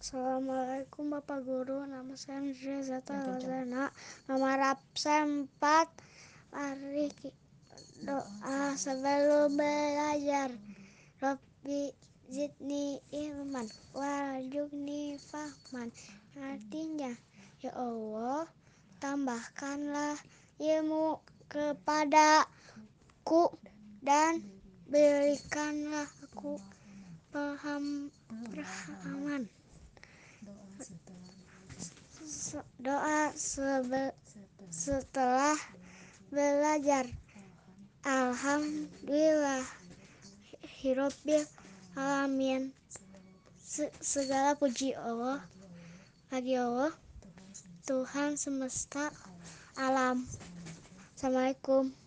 Assalamualaikum Bapak Guru, nama saya Nurul Zata Lazana, nomor absen 4. Mari doa sebelum belajar. Robbi zidni ilman warjukni fahman. Artinya, ya Allah, tambahkanlah ilmu kepadaku dan berikanlah aku paham pemahaman. Doa setelah belajar. Alhamdulillah Hirobbil Alamin. Segala puji Allah bagi Allah Tuhan semesta alam. Assalamualaikum